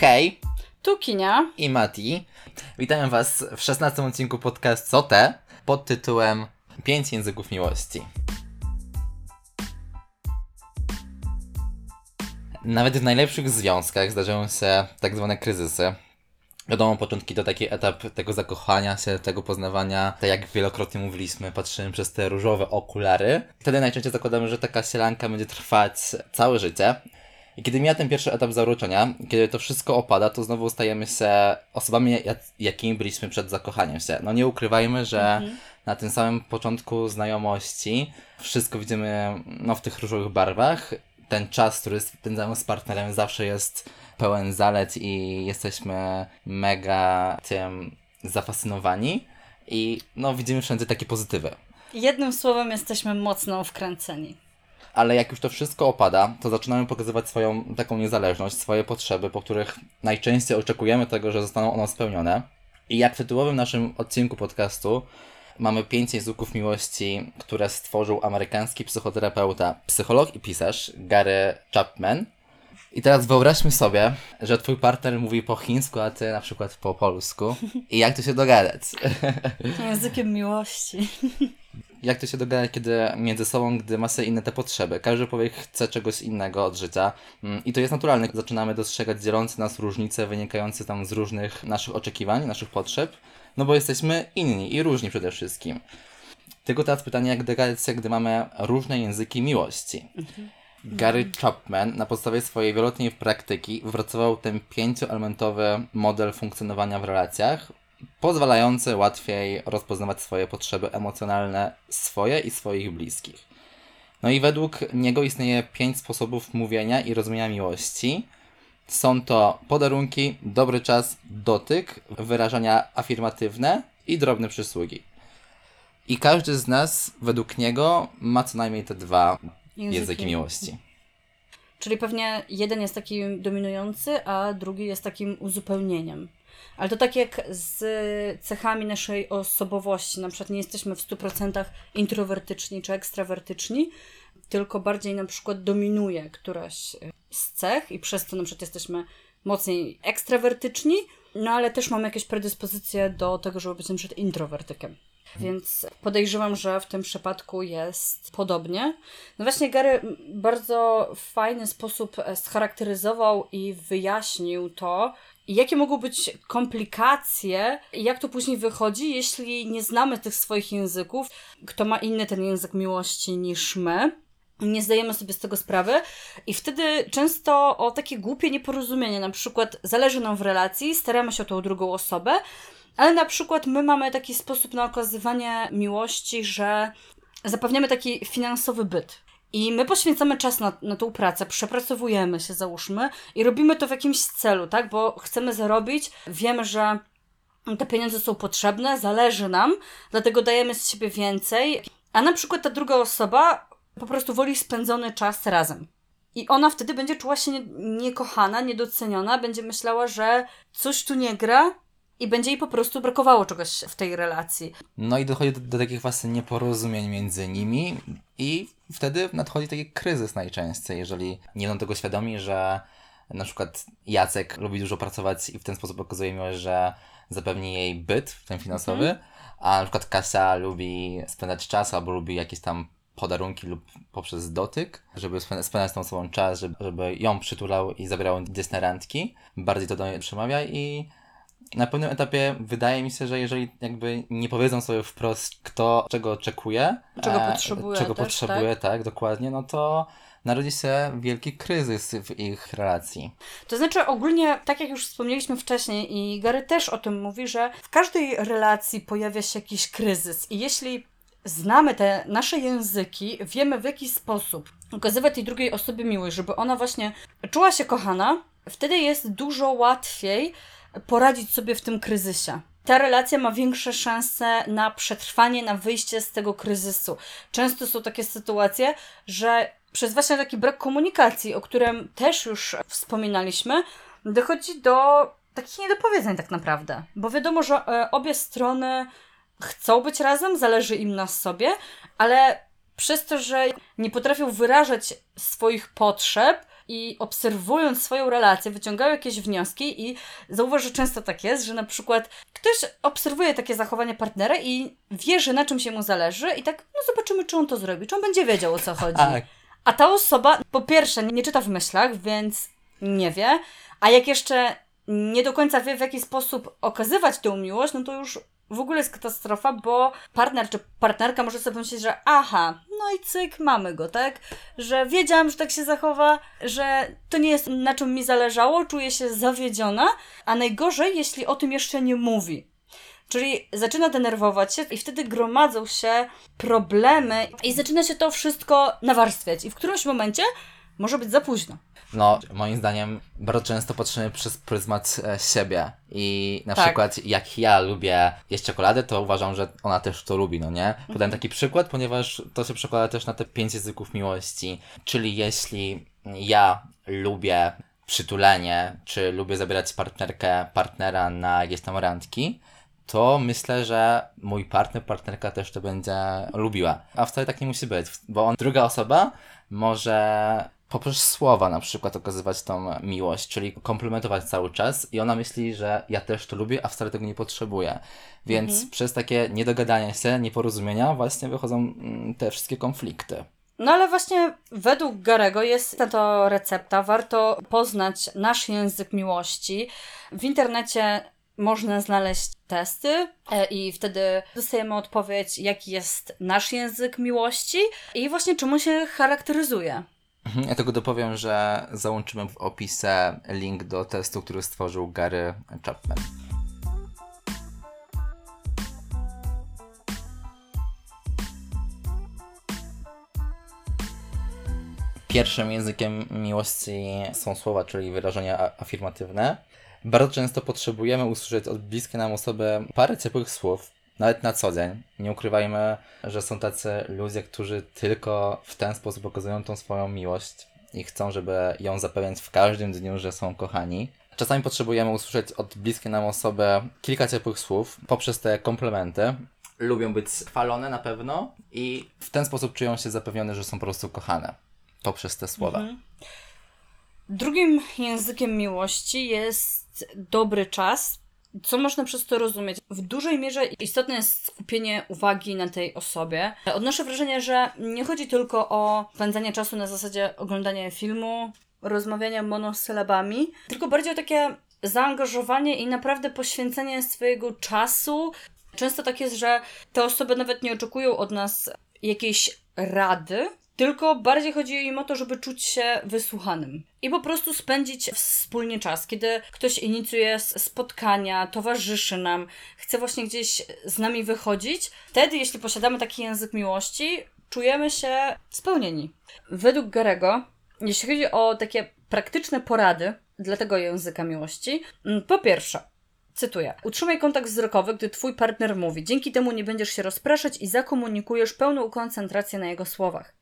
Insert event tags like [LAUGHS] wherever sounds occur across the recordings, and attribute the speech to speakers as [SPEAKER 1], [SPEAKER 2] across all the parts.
[SPEAKER 1] Hej,
[SPEAKER 2] Tu Kinia.
[SPEAKER 1] i Mati. Witam Was w 16 odcinku podcastu Co te? pod tytułem 5 języków miłości. Nawet w najlepszych związkach zdarzają się tak zwane kryzysy. Wiadomo, początki to taki etap tego zakochania się, tego poznawania. Tak jak wielokrotnie mówiliśmy, patrzymy przez te różowe okulary. Wtedy najczęściej zakładamy, że taka sielanka będzie trwać całe życie. I kiedy mija ten pierwszy etap zauroczenia, kiedy to wszystko opada, to znowu stajemy się osobami, jak- jakimi byliśmy przed zakochaniem się. No nie ukrywajmy, że na tym samym początku znajomości wszystko widzimy no, w tych różowych barwach. Ten czas, który spędzamy z partnerem zawsze jest pełen zalet i jesteśmy mega tym zafascynowani. I no widzimy wszędzie takie pozytywy.
[SPEAKER 2] Jednym słowem jesteśmy mocno wkręceni.
[SPEAKER 1] Ale jak już to wszystko opada, to zaczynamy pokazywać swoją taką niezależność, swoje potrzeby, po których najczęściej oczekujemy tego, że zostaną one spełnione. I jak w tytułowym naszym odcinku podcastu mamy pięć języków miłości, które stworzył amerykański psychoterapeuta, psycholog i pisarz Gary Chapman. I teraz wyobraźmy sobie, że twój partner mówi po chińsku, a ty na przykład po polsku. I jak to się dogadać? [LAUGHS]
[SPEAKER 2] Językiem miłości. [LAUGHS]
[SPEAKER 1] jak to się dogadać, kiedy między sobą, gdy ma sobie inne te potrzeby. Każdy człowiek chce czegoś innego od życia Mm, i to jest naturalne. Zaczynamy dostrzegać dzielące nas różnice wynikające tam z różnych naszych oczekiwań, naszych potrzeb, no bo jesteśmy inni i różni przede wszystkim. Tylko teraz pytanie, jak dogadać się, gdy mamy różne języki miłości. Gary Chapman na podstawie swojej wieloletniej praktyki wypracował ten pięcioelementowy model funkcjonowania w relacjach, pozwalający łatwiej rozpoznawać swoje potrzeby emocjonalne swoje i swoich bliskich. No i według niego istnieje pięć sposobów mówienia i rozumienia miłości. Są to podarunki, dobry czas, dotyk, wyrażania afirmatywne i drobne przysługi. I każdy z nas, według niego, ma co najmniej te dwa
[SPEAKER 2] Języki.
[SPEAKER 1] języki miłości.
[SPEAKER 2] Czyli pewnie jeden jest taki dominujący, a drugi jest takim uzupełnieniem. Ale to tak jak z cechami naszej osobowości. Na przykład nie jesteśmy w 100% introwertyczni czy ekstrawertyczni, tylko bardziej na przykład dominuje któraś z cech i przez to na przykład jesteśmy mocniej ekstrawertyczni, no ale też mamy jakieś predyspozycje do tego, żeby być na przykład introwertykiem. Więc podejrzewam, że w tym przypadku jest podobnie. No właśnie, Gary bardzo fajny sposób scharakteryzował i wyjaśnił to, jakie mogą być komplikacje i jak to później wychodzi, jeśli nie znamy tych swoich języków, kto ma inny ten język miłości niż my. Nie zdajemy sobie z tego sprawy i wtedy często o takie głupie nieporozumienie, na przykład zależy nam w relacji, staramy się o tą drugą osobę, ale na przykład my mamy taki sposób na okazywanie miłości, że zapewniamy taki finansowy byt. I my poświęcamy czas na, na tą pracę, przepracowujemy się, załóżmy, i robimy to w jakimś celu, tak? Bo chcemy zarobić, wiemy, że te pieniądze są potrzebne, zależy nam, dlatego dajemy z siebie więcej. A na przykład ta druga osoba po prostu woli spędzony czas razem. I ona wtedy będzie czuła się nie- niekochana, niedoceniona, będzie myślała, że coś tu nie gra i będzie jej po prostu brakowało czegoś w tej relacji.
[SPEAKER 1] No i dochodzi do, do takich właśnie nieporozumień między nimi i wtedy nadchodzi taki kryzys najczęściej, jeżeli nie będą tego świadomi, że na przykład Jacek lubi dużo pracować i w ten sposób okazuje miłość, że zapewni jej byt, ten finansowy, a na przykład Kasia lubi spędzać czas albo lubi jakieś tam podarunki lub poprzez dotyk, żeby spę- spędzać z tą osobą czas, żeby, żeby ją przytulał i zabierał gdzieś na randki. Bardziej to do niej przemawia i na pewnym etapie wydaje mi się, że jeżeli jakby nie powiedzą sobie wprost, kto czego oczekuje,
[SPEAKER 2] Czego potrzebuje
[SPEAKER 1] czego
[SPEAKER 2] też,
[SPEAKER 1] potrzebuje, tak? dokładnie, no to narodzi się wielki kryzys w ich relacji.
[SPEAKER 2] To znaczy ogólnie, tak jak już wspomnieliśmy wcześniej i Gary też o tym mówi, że w każdej relacji pojawia się jakiś kryzys i jeśli znamy te nasze języki, wiemy w jaki sposób okazywać tej drugiej osobie miłość, żeby ona właśnie czuła się kochana, wtedy jest dużo łatwiej poradzić sobie w tym kryzysie. Ta relacja ma większe szanse na przetrwanie, na wyjście z tego kryzysu. Często są takie sytuacje, że przez właśnie taki brak komunikacji, o którym też już wspominaliśmy, dochodzi do takich niedopowiedzeń tak naprawdę. Bo wiadomo, że e, obie strony chcą być razem, zależy im na sobie, ale przez to, że nie potrafią wyrażać swoich potrzeb, i obserwując swoją relację, wyciągają jakieś wnioski i zauważ, że często tak jest, że na przykład ktoś obserwuje takie zachowanie partnera i wie, że na czym się mu zależy i tak, no zobaczymy, czy on to zrobi, czy on będzie wiedział, o co chodzi.
[SPEAKER 1] Tak.
[SPEAKER 2] A ta osoba, po pierwsze, nie czyta w myślach, więc nie wie, a jak jeszcze nie do końca wie, w jaki sposób okazywać tę miłość, no to już w ogóle jest katastrofa, bo partner czy partnerka może sobie pomyśleć, że aha, no i cyk, mamy go, tak? Że wiedziałam, że tak się zachowa, że to nie jest na czym mi zależało, czuję się zawiedziona, a najgorzej, jeśli o tym jeszcze nie mówi. Czyli zaczyna denerwować się i wtedy gromadzą się problemy i zaczyna się to wszystko nawarstwiać. I w którymś momencie może być za późno.
[SPEAKER 1] No, moim zdaniem bardzo często patrzymy przez pryzmat e, siebie i na
[SPEAKER 2] Tak.
[SPEAKER 1] przykład jak ja lubię jeść czekoladę, to uważam, że ona też to lubi, no nie? Podam taki przykład, ponieważ to się przekłada też na te pięć języków miłości, czyli jeśli ja lubię przytulenie, czy lubię zabierać partnerkę, partnera na jakieś tam randki, to myślę, że mój partner, partnerka też to będzie lubiła. A wcale tak nie musi być, bo on, druga osoba może poprzez słowa na przykład okazywać tą miłość, czyli komplementować cały czas i ona myśli, że ja też to lubię, a wcale tego nie potrzebuję. Więc przez takie niedogadania się, nieporozumienia właśnie wychodzą mm, te wszystkie konflikty.
[SPEAKER 2] No ale właśnie według Garego jest to recepta. Warto poznać nasz język miłości. W internecie można znaleźć testy e, i wtedy dostajemy odpowiedź, jaki jest nasz język miłości i właśnie czemu się charakteryzuje.
[SPEAKER 1] Mhm, Ja tego dopowiem, że załączymy w opisie link do testu, który stworzył Gary Chapman. Pierwszym językiem miłości są słowa, czyli wyrażenia afirmatywne. Bardzo często potrzebujemy usłyszeć od bliskiej nam osoby parę ciepłych słów, nawet na co dzień. Nie ukrywajmy, że są tacy ludzie, którzy tylko w ten sposób okazują tą swoją miłość i chcą, żeby ją zapewniać w każdym dniu, że są kochani. Czasami potrzebujemy usłyszeć od bliskiej nam osoby kilka ciepłych słów poprzez te komplementy. Lubią być chwalone na pewno i w ten sposób czują się zapewnione, że są po prostu kochane poprzez te słowa.
[SPEAKER 2] Drugim językiem miłości jest dobry czas. Co można przez to rozumieć? W dużej mierze istotne jest skupienie uwagi na tej osobie. Odnoszę wrażenie, że nie chodzi tylko o spędzanie czasu na zasadzie oglądania filmu, rozmawiania monosylabami, tylko bardziej o takie zaangażowanie i naprawdę poświęcenie swojego czasu. Często tak jest, że te osoby nawet nie oczekują od nas jakiejś rady, tylko bardziej chodzi im o to, żeby czuć się wysłuchanym i po prostu spędzić wspólnie czas. Kiedy ktoś inicjuje spotkania, towarzyszy nam, chce właśnie gdzieś z nami wychodzić, wtedy, jeśli posiadamy taki język miłości, czujemy się spełnieni. Według Garego, jeśli chodzi o takie praktyczne porady dla tego języka miłości, mm, po pierwsze, Cytuję. Utrzymaj kontakt wzrokowy, gdy twój partner mówi. Dzięki temu nie będziesz się rozpraszać i zakomunikujesz pełną koncentrację na jego słowach.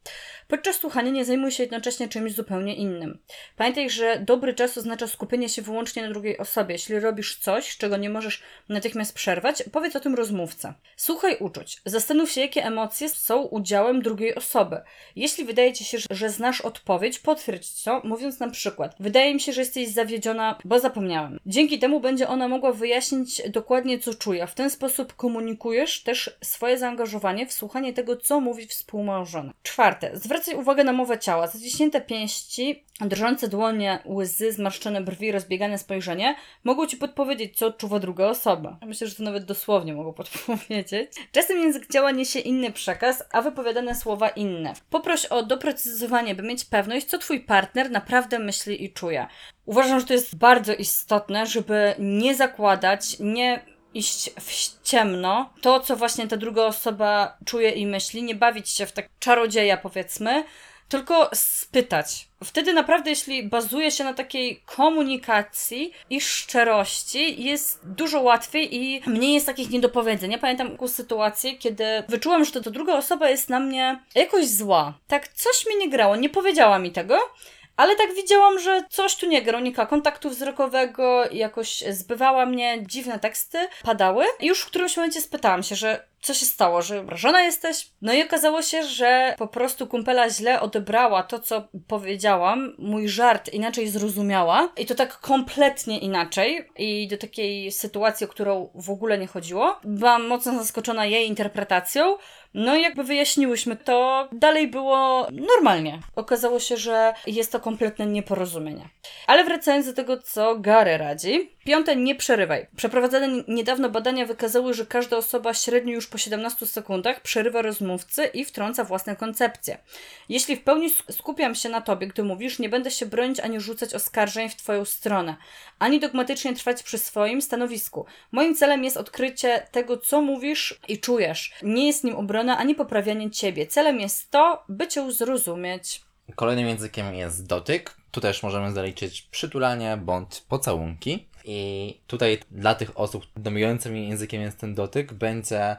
[SPEAKER 2] Podczas słuchania nie zajmuj się jednocześnie czymś zupełnie innym. Pamiętaj, że dobry czas oznacza skupienie się wyłącznie na drugiej osobie. Jeśli robisz coś, czego nie możesz natychmiast przerwać, powiedz o tym rozmówca. Słuchaj uczuć. Zastanów się, jakie emocje są udziałem drugiej osoby. Jeśli wydaje ci się, że znasz odpowiedź, potwierdź to, mówiąc na przykład: Wydaje mi się, że jesteś zawiedziona, bo zapomniałem. Dzięki temu będzie ona mogła wyjaśnić dokładnie, co czuje. W ten sposób komunikujesz też swoje zaangażowanie w słuchanie tego, co mówi współmałżony. Czwarte, zwracaj uwagę na mowę ciała. Zaciśnięte pięści, drżące dłonie, łzy, zmarszczone brwi, rozbiegane spojrzenie mogą ci podpowiedzieć, co odczuwa druga osoba. Myślę, że to nawet dosłownie mogą [LAUGHS] podpowiedzieć. Czasem język ciała niesie inny przekaz, a wypowiadane słowa inne. Poproś o doprecyzowanie, by mieć pewność, co twój partner naprawdę myśli i czuje. Uważam, że to jest bardzo istotne, żeby nie zakładać, nie iść w ciemno, to co właśnie ta druga osoba czuje i myśli, nie bawić się w tak czarodzieja powiedzmy, tylko spytać. Wtedy naprawdę, jeśli bazuje się na takiej komunikacji i szczerości, jest dużo łatwiej i mniej jest takich niedopowiedzeń. Ja pamiętam taką sytuację, kiedy wyczułam, że to druga osoba jest na mnie jakoś zła. Tak coś mi nie grało, nie powiedziała mi tego, ale tak widziałam, że coś tu nie gra, unika kontaktu wzrokowego, jakoś zbywała mnie, dziwne teksty padały. I już w którymś momencie spytałam się, że co się stało, że obrażona jesteś? No i okazało się, że po prostu kumpela źle odebrała to, co powiedziałam, mój żart inaczej zrozumiała i to tak kompletnie inaczej i do takiej sytuacji, o którą w ogóle nie chodziło. Byłam mocno zaskoczona jej interpretacją, no i jakby wyjaśniłyśmy to, dalej było normalnie. Okazało się, że jest to kompletne nieporozumienie. Ale wracając do tego, co Gary radzi. Piąte, nie przerywaj. Przeprowadzone niedawno badania wykazały, że każda osoba średnio już po 17 sekundach przerywa rozmówcy i wtrąca własne koncepcje. Jeśli w pełni skupiam się na tobie, gdy mówisz, nie będę się bronić ani rzucać oskarżeń w twoją stronę, ani dogmatycznie trwać przy swoim stanowisku. Moim celem jest odkrycie tego, co mówisz i czujesz. Nie jest nim obrona ani poprawianie ciebie. Celem jest to, by cię zrozumieć.
[SPEAKER 1] Kolejnym językiem jest dotyk. Tu też możemy zaliczyć przytulanie bądź pocałunki. I tutaj dla tych osób dominującym językiem jest ten dotyk, będzie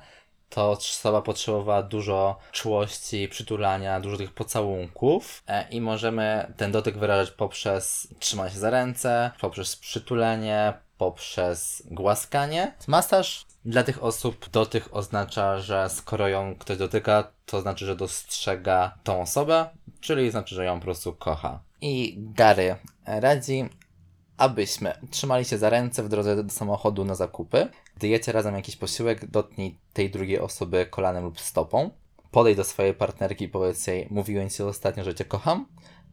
[SPEAKER 1] to osoba potrzebowała dużo czułości, przytulania, dużo tych pocałunków e, i możemy ten dotyk wyrażać poprzez trzymanie się za ręce, poprzez przytulenie, poprzez głaskanie. Masaż dla tych osób dotyk oznacza, że skoro ją ktoś dotyka, to znaczy, że dostrzega tą osobę, czyli znaczy, że ją po prostu kocha. I Gary radzi, abyśmy trzymali się za ręce w drodze do samochodu na zakupy. Gdy jecie razem jakiś posiłek, dotknij tej drugiej osoby kolanem lub stopą. Podejdź do swojej partnerki i powiedz jej, mówiłem ci ostatnio, że cię kocham.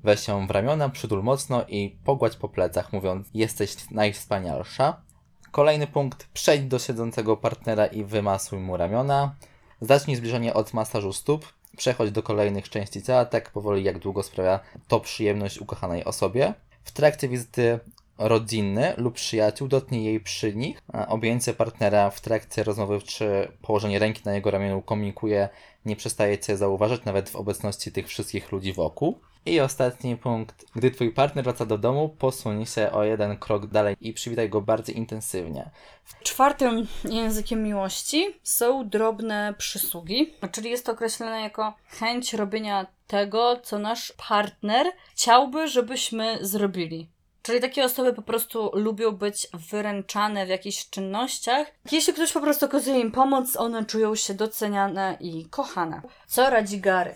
[SPEAKER 1] Weź ją w ramiona, przytul mocno i pogładź po plecach, mówiąc, jesteś najwspanialsza. Kolejny punkt, przejdź do siedzącego partnera i wymasuj mu ramiona. Zacznij zbliżenie od masażu stóp. Przechodź do kolejnych części ciała, tak powoli jak długo sprawia to przyjemność ukochanej osobie. W trakcie wizyty rodzinny lub przyjaciół, dotknij jej przy nich. Objęcie partnera w trakcie rozmowy czy położenie ręki na jego ramieniu komunikuje, nie przestaje cię zauważać nawet w obecności tych wszystkich ludzi wokół. I ostatni punkt. Gdy twój partner wraca do domu, posuń się o jeden krok dalej i przywitaj go bardziej intensywnie.
[SPEAKER 2] Czwartym językiem miłości są drobne przysługi, czyli jest to określone jako chęć robienia tego, co nasz partner chciałby, żebyśmy zrobili. Czyli takie osoby po prostu lubią być wyręczane w jakichś czynnościach. Jeśli ktoś po prostu okazuje im pomoc, one czują się doceniane i kochane. Co radzi Gary?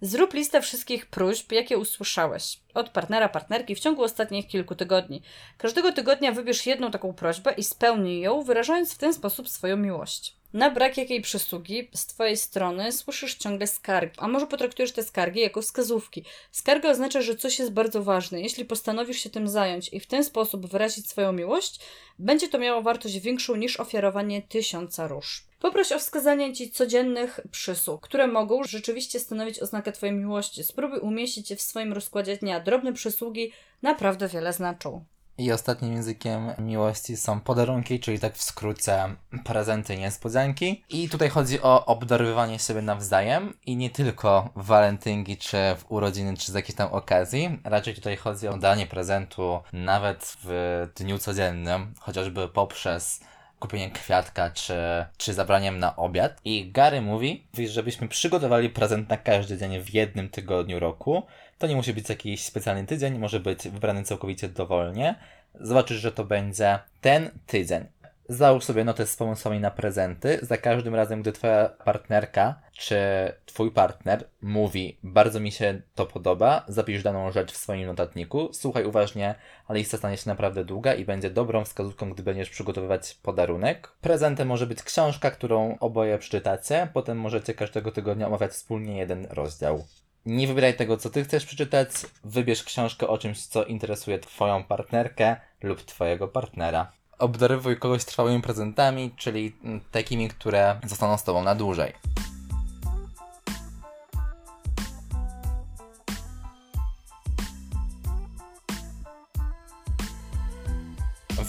[SPEAKER 2] Zrób listę wszystkich próśb, jakie usłyszałeś od partnera, partnerki w ciągu ostatnich kilku tygodni. Każdego tygodnia wybierz jedną taką prośbę i spełnij ją, wyrażając w ten sposób swoją miłość. Na brak jakiej przysługi z Twojej strony słyszysz ciągle skargi, a może potraktujesz te skargi jako wskazówki. Skarga oznacza, że coś jest bardzo ważne. Jeśli postanowisz się tym zająć i w ten sposób wyrazić swoją miłość, będzie to miało wartość większą niż ofiarowanie tysiąca róż. Poproś o wskazanie Ci codziennych przysług, które mogą rzeczywiście stanowić oznakę Twojej miłości. Spróbuj umieścić je w swoim rozkładzie dnia. Drobne przysługi naprawdę wiele znaczą.
[SPEAKER 1] I ostatnim językiem miłości są podarunki, czyli tak w skrócie prezenty niespodzianki. I tutaj chodzi o obdarowywanie siebie nawzajem i nie tylko w walentynki, czy w urodziny, czy z jakiejś tam okazji. Raczej tutaj chodzi o danie prezentu nawet w dniu codziennym, chociażby poprzez kupienie kwiatka, czy, czy zabraniem na obiad. I Gary mówi, żebyśmy przygotowali prezent na każdy dzień w jednym tygodniu roku. To nie musi być jakiś specjalny tydzień, może być wybrany całkowicie dowolnie. Zobaczysz, że to będzie ten tydzień. Załóż sobie notę z pomysłami na prezenty. Za każdym razem, gdy twoja partnerka czy twój partner mówi, bardzo mi się to podoba, zapisz daną rzecz w swoim notatniku, słuchaj uważnie, ale lista stanie się naprawdę długa i będzie dobrą wskazówką, gdy będziesz przygotowywać podarunek. Prezentem może być książka, którą oboje przeczytacie, potem możecie każdego tygodnia omawiać wspólnie jeden rozdział. Nie wybieraj tego, co ty chcesz przeczytać, wybierz książkę o czymś, co interesuje twoją partnerkę lub twojego partnera obdarowuj kogoś trwałymi prezentami, czyli takimi, które zostaną z tobą na dłużej.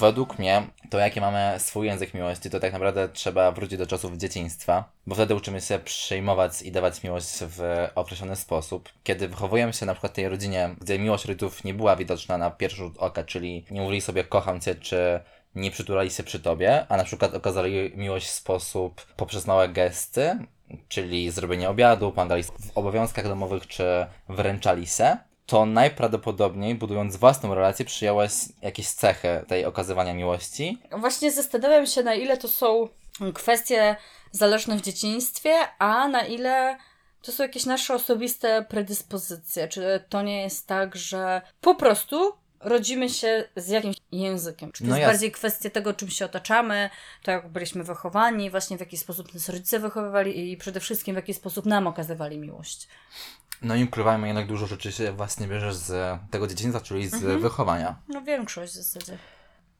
[SPEAKER 1] Według mnie, to jaki mamy swój język miłości, to tak naprawdę trzeba wrócić do czasów dzieciństwa, bo wtedy uczymy się przyjmować i dawać miłość w określony sposób. Kiedy wychowujemy się na przykład w tej rodzinie, gdzie miłość rodziców nie była widoczna na pierwszy rzut oka, czyli nie mówili sobie kocham cię, czy nie przytulali się przy tobie, a na przykład okazali miłość w sposób poprzez małe gesty, czyli zrobienie obiadu, pomagali w obowiązkach domowych, czy wręczali się, to najprawdopodobniej, budując własną relację, przyjąłeś jakieś cechy tej okazywania miłości.
[SPEAKER 2] Właśnie zastanawiam się, na ile to są kwestie zależne w dzieciństwie, a na ile to są jakieś nasze osobiste predyspozycje. Czy to nie jest tak, że po prostu rodzimy się z jakimś językiem? Czy to
[SPEAKER 1] No
[SPEAKER 2] jest
[SPEAKER 1] jasne.
[SPEAKER 2] bardziej kwestia tego, czym się otaczamy, to jak byliśmy wychowani, właśnie w jaki sposób nas rodzice wychowywali i przede wszystkim w jaki sposób nam okazywali miłość.
[SPEAKER 1] No i ukrywajmy, jednak dużo rzeczy się właśnie bierze z tego dzieciństwa, czyli z
[SPEAKER 2] Mhm.
[SPEAKER 1] wychowania.
[SPEAKER 2] No większość w zasadzie.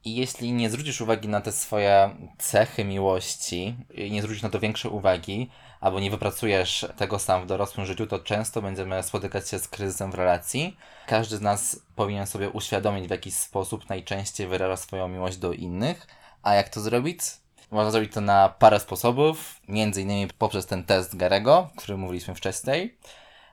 [SPEAKER 1] I jeśli nie zwrócisz uwagi na te swoje cechy miłości, nie zwrócisz na to większej uwagi, albo nie wypracujesz tego sam w dorosłym życiu, to często będziemy spotykać się z kryzysem w relacji. Każdy z nas powinien sobie uświadomić, w jaki sposób najczęściej wyraża swoją miłość do innych. A jak to zrobić? Można zrobić to na parę sposobów, między innymi poprzez ten test Garego, o którym mówiliśmy wcześniej.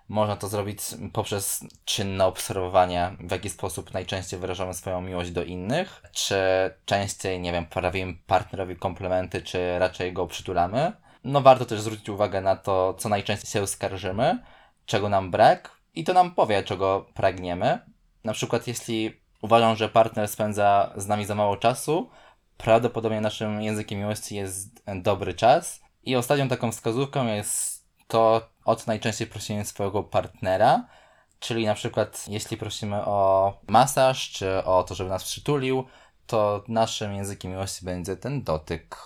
[SPEAKER 1] Można to zrobić poprzez czynne obserwowanie, w jaki sposób najczęściej wyrażamy swoją miłość do innych. Czy częściej, nie wiem, prawimy partnerowi komplementy, czy raczej go przytulamy. No warto też zwrócić uwagę na to, co najczęściej się skarżymy, czego nam brak i to nam powie, czego pragniemy. Na przykład jeśli uważam, że partner spędza z nami za mało czasu, prawdopodobnie naszym językiem miłości jest dobry czas. I ostatnią taką wskazówką jest to, o co najczęściej prosimy swojego partnera. Czyli na przykład, jeśli prosimy o masaż, czy o to, żeby nas przytulił, to naszym językiem miłości będzie ten dotyk.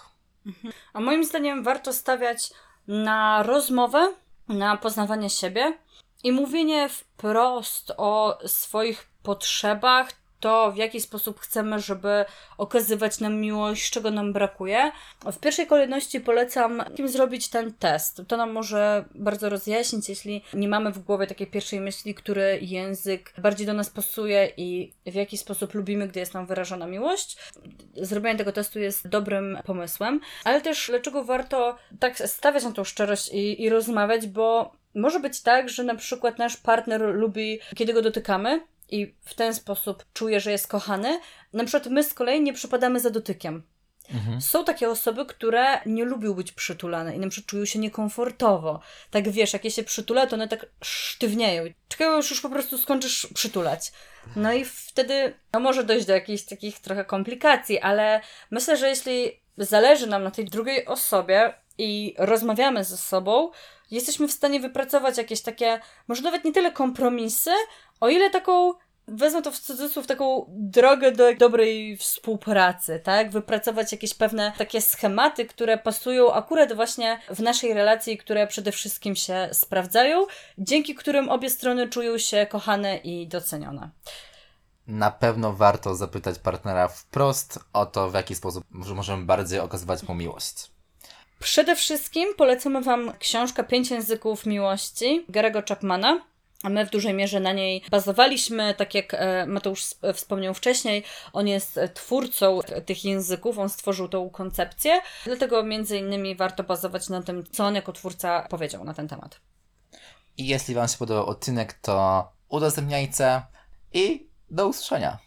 [SPEAKER 2] A moim zdaniem warto stawiać na rozmowę, na poznawanie siebie i mówienie wprost o swoich potrzebach, to w jaki sposób chcemy, żeby okazywać nam miłość, czego nam brakuje. W pierwszej kolejności polecam im zrobić ten test. To nam może bardzo rozjaśnić, jeśli nie mamy w głowie takiej pierwszej myśli, który język bardziej do nas pasuje i w jaki sposób lubimy, gdy jest nam wyrażona miłość. Zrobienie tego testu jest dobrym pomysłem, ale też dlaczego warto tak stawiać na tą szczerość i, i rozmawiać, bo może być tak, że na przykład nasz partner lubi, kiedy go dotykamy i w ten sposób czuje, że jest kochany. Na przykład my z kolei nie przypadamy za dotykiem. Są takie osoby, które nie lubią być przytulane i na przykład czują się niekomfortowo. Tak wiesz, jak je się przytula, to one tak sztywnieją. Czekają, już, już po prostu skończysz przytulać. No i wtedy no może dojść do jakichś takich trochę komplikacji, ale myślę, że jeśli zależy nam na tej drugiej osobie i rozmawiamy ze sobą, jesteśmy w stanie wypracować jakieś takie, może nawet nie tyle kompromisy, o ile taką wezmę to w cudzysłów, taką drogę do dobrej współpracy, tak? Wypracować jakieś pewne takie schematy, które pasują akurat właśnie w naszej relacji, które przede wszystkim się sprawdzają, dzięki którym obie strony czują się kochane i docenione.
[SPEAKER 1] Na pewno warto zapytać partnera wprost o to, w jaki sposób możemy bardziej okazywać mu miłość.
[SPEAKER 2] Przede wszystkim polecamy Wam książkę Pięć języków miłości Garego Chapmana. A my w dużej mierze na niej bazowaliśmy, tak jak e, Mateusz sp- wspomniał wcześniej, on jest e, twórcą tych języków, on stworzył tą koncepcję, dlatego między innymi warto bazować na tym, co on jako twórca powiedział na ten temat.
[SPEAKER 1] I jeśli Wam się podobał odcinek, to udostępniajcie i do usłyszenia.